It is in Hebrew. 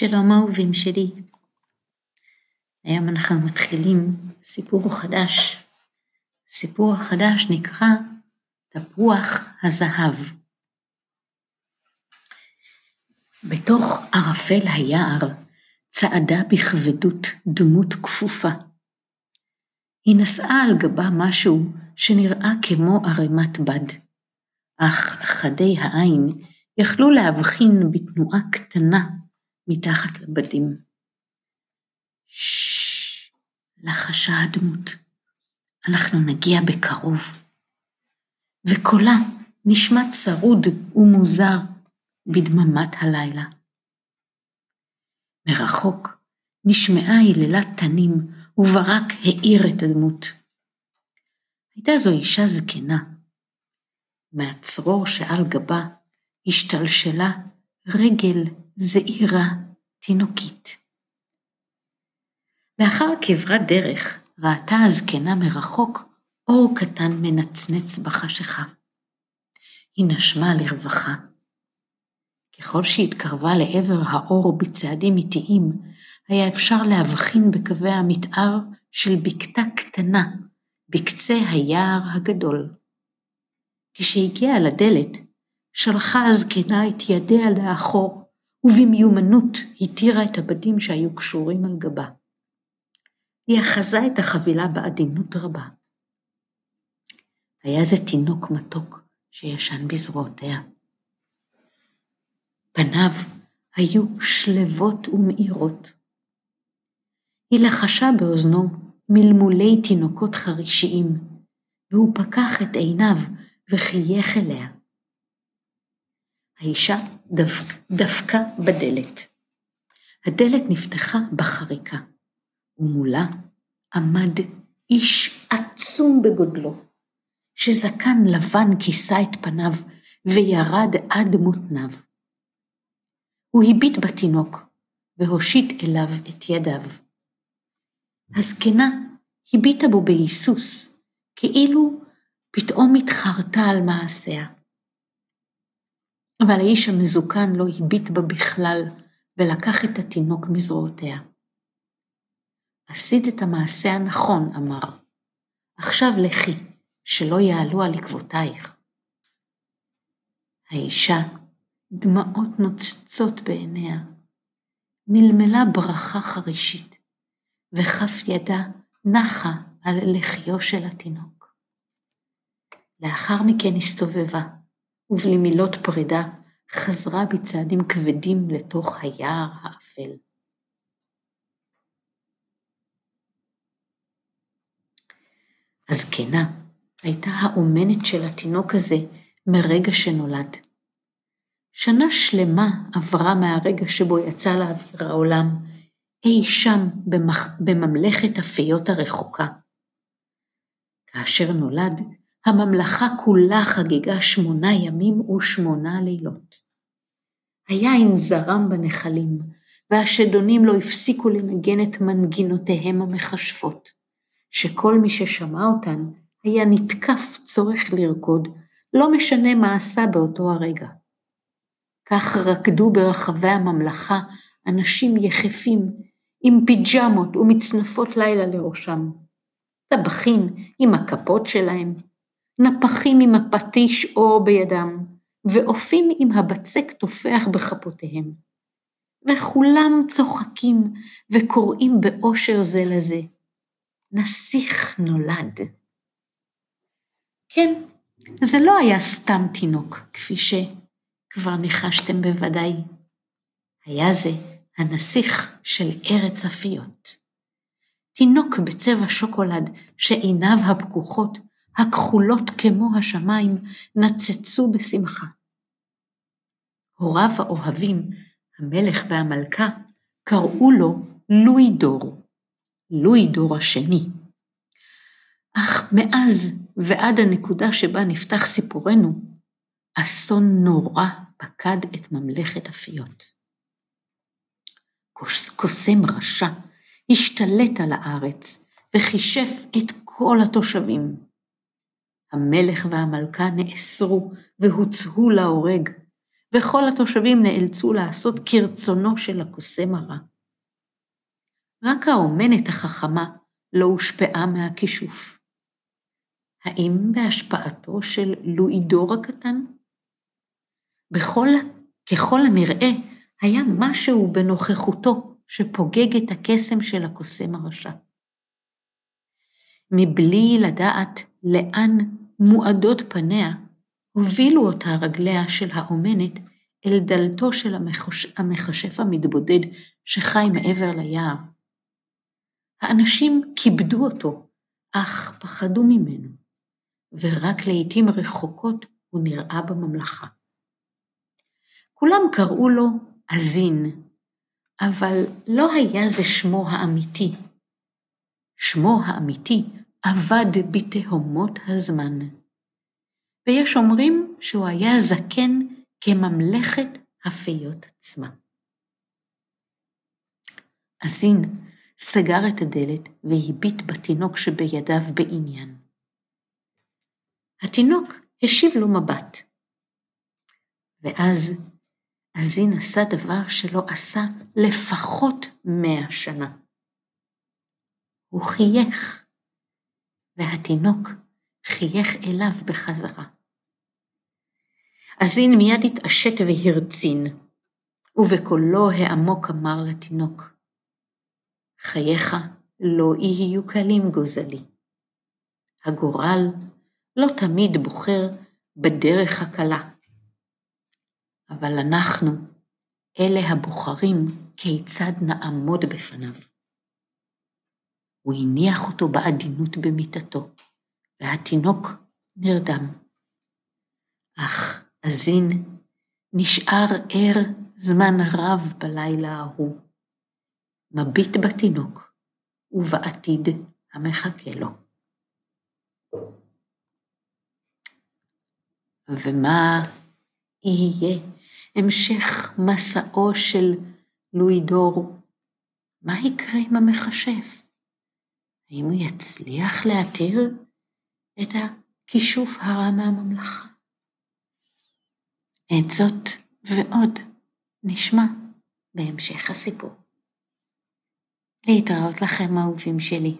שלום אהובים שלי. היום אנחנו מתחילים סיפור חדש. סיפור החדש נקרא תפוח הזהב. בתוך ערפל היער צעדה בכבדות דמות כפופה. היא נשאה על גבה משהו שנראה כמו ערימת בד, אך חדי העין יכלו להבחין בתנועה קטנה מתחת לבדים. לחשה הדמות, אנחנו נגיע בקרוב. וקולה נשמע צרוד ומוזר בדממת הלילה. מרחוק נשמעה היללת תנים וברק האיר את הדמות. הייתה זו אישה זקנה. מהצרור שעל גבה השתלשלה רגל זעירה תינוקית. לאחר כברת דרך ראתה הזקנה מרחוק אור קטן מנצנץ בחשיכה. היא נשמה לרווחה. ככל שהתקרבה לעבר האור בצעדים איטיים, היה אפשר להבחין בקווי המתאר של בקתה קטנה בקצה היער הגדול. כשהגיעה לדלת, שלחה הזקנה את ידיה לאחור, ובמיומנות התירה את הבדים שהיו קשורים על גבה. היא אחזה את החבילה בעדינות רבה. היה זה תינוק מתוק שישן בזרועותיה. פניו היו שלבות ומאירות. היא לחשה באוזנו מלמולי תינוקות חרישיים, והוא פקח את עיניו וחייך אליה. האישה דפק, דפקה בדלת. הדלת נפתחה בחריקה, ומולה עמד איש עצום בגודלו, שזקן לבן כיסה את פניו וירד עד מותניו. הוא הביט בתינוק והושיט אליו את ידיו. הזקנה הביטה בו בהיסוס, כאילו פתאום התחרתה על מעשיה. אבל האיש המזוקן לא הביט בה בכלל, ולקח את התינוק מזרועותיה. עשית את המעשה הנכון, אמר. עכשיו לכי, שלא יעלו על עקבותייך. האישה, דמעות נוצצות בעיניה, מלמלה ברכה חרישית, וכף ידה נחה על לחיו של התינוק. לאחר מכן הסתובבה, ובלי מילות פרידה חזרה בצעדים כבדים לתוך היער האפל. הזקנה הייתה האומנת של התינוק הזה מרגע שנולד. שנה שלמה עברה מהרגע שבו יצא לאוויר העולם, אי שם במח... בממלכת הפיות הרחוקה. כאשר נולד, הממלכה כולה חגגה שמונה ימים ושמונה לילות. היין זרם בנחלים, והשדונים לא הפסיקו לנגן את מנגינותיהם המכשפות, שכל מי ששמע אותן היה נתקף צורך לרקוד, לא משנה מה עשה באותו הרגע. כך רקדו ברחבי הממלכה אנשים יחפים עם פיג'מות ומצנפות לילה לראשם, טבחים עם הכפות שלהם, נפחים עם הפטיש אור בידם, ואופים עם הבצק תופח בכפותיהם. וכולם צוחקים וקוראים באושר זה לזה. נסיך נולד. כן, זה לא היה סתם תינוק, כפי שכבר ניחשתם בוודאי. היה זה הנסיך של ארץ אפיות. תינוק בצבע שוקולד שעיניו הפקוחות הכחולות כמו השמיים, נצצו בשמחה. הוריו האוהבים, המלך והמלכה, קראו לו לואי דור, לואי דור השני. אך מאז ועד הנקודה שבה נפתח סיפורנו, אסון נורא פקד את ממלכת הפיות. קוסם רשע השתלט על הארץ וחישף את כל התושבים. המלך והמלכה נאסרו והוצאו להורג, וכל התושבים נאלצו לעשות כרצונו של הקוסם הרע. רק האומנת החכמה לא הושפעה מהכישוף. האם בהשפעתו של לואידור הקטן? בכל, ככל הנראה, היה משהו בנוכחותו שפוגג את הקסם של הקוסם הרשע. מבלי לדעת לאן מועדות פניה, הובילו אותה רגליה של האומנת אל דלתו של המכשף המתבודד שחי מעבר ליער. האנשים כיבדו אותו, אך פחדו ממנו, ורק לעתים רחוקות הוא נראה בממלכה. כולם קראו לו אזין, אבל לא היה זה שמו האמיתי. שמו האמיתי אבד בתהומות הזמן. ויש אומרים שהוא היה זקן כממלכת הפיות עצמה. אזין סגר את הדלת והביט בתינוק שבידיו בעניין. התינוק השיב לו מבט. ואז אזין עשה דבר שלא עשה לפחות מאה שנה. הוא חייך, והתינוק חייך אליו בחזרה. אזין מיד התעשת והרצין, ובקולו העמוק אמר לתינוק, חייך לא יהיו קלים גוזלי. הגורל לא תמיד בוחר בדרך הקלה, אבל אנחנו אלה הבוחרים כיצד נעמוד בפניו. הוא הניח אותו בעדינות במיטתו, והתינוק נרדם. אך אזין נשאר ער זמן רב בלילה ההוא, מביט בתינוק ובעתיד המחכה לו. ומה יהיה המשך מסעו של לואידור? מה יקרה עם המכשף? האם הוא יצליח להתיר את הכישוף הרע מהממלכה? את זאת ועוד נשמע בהמשך הסיפור. להתראות לכם אהובים שלי.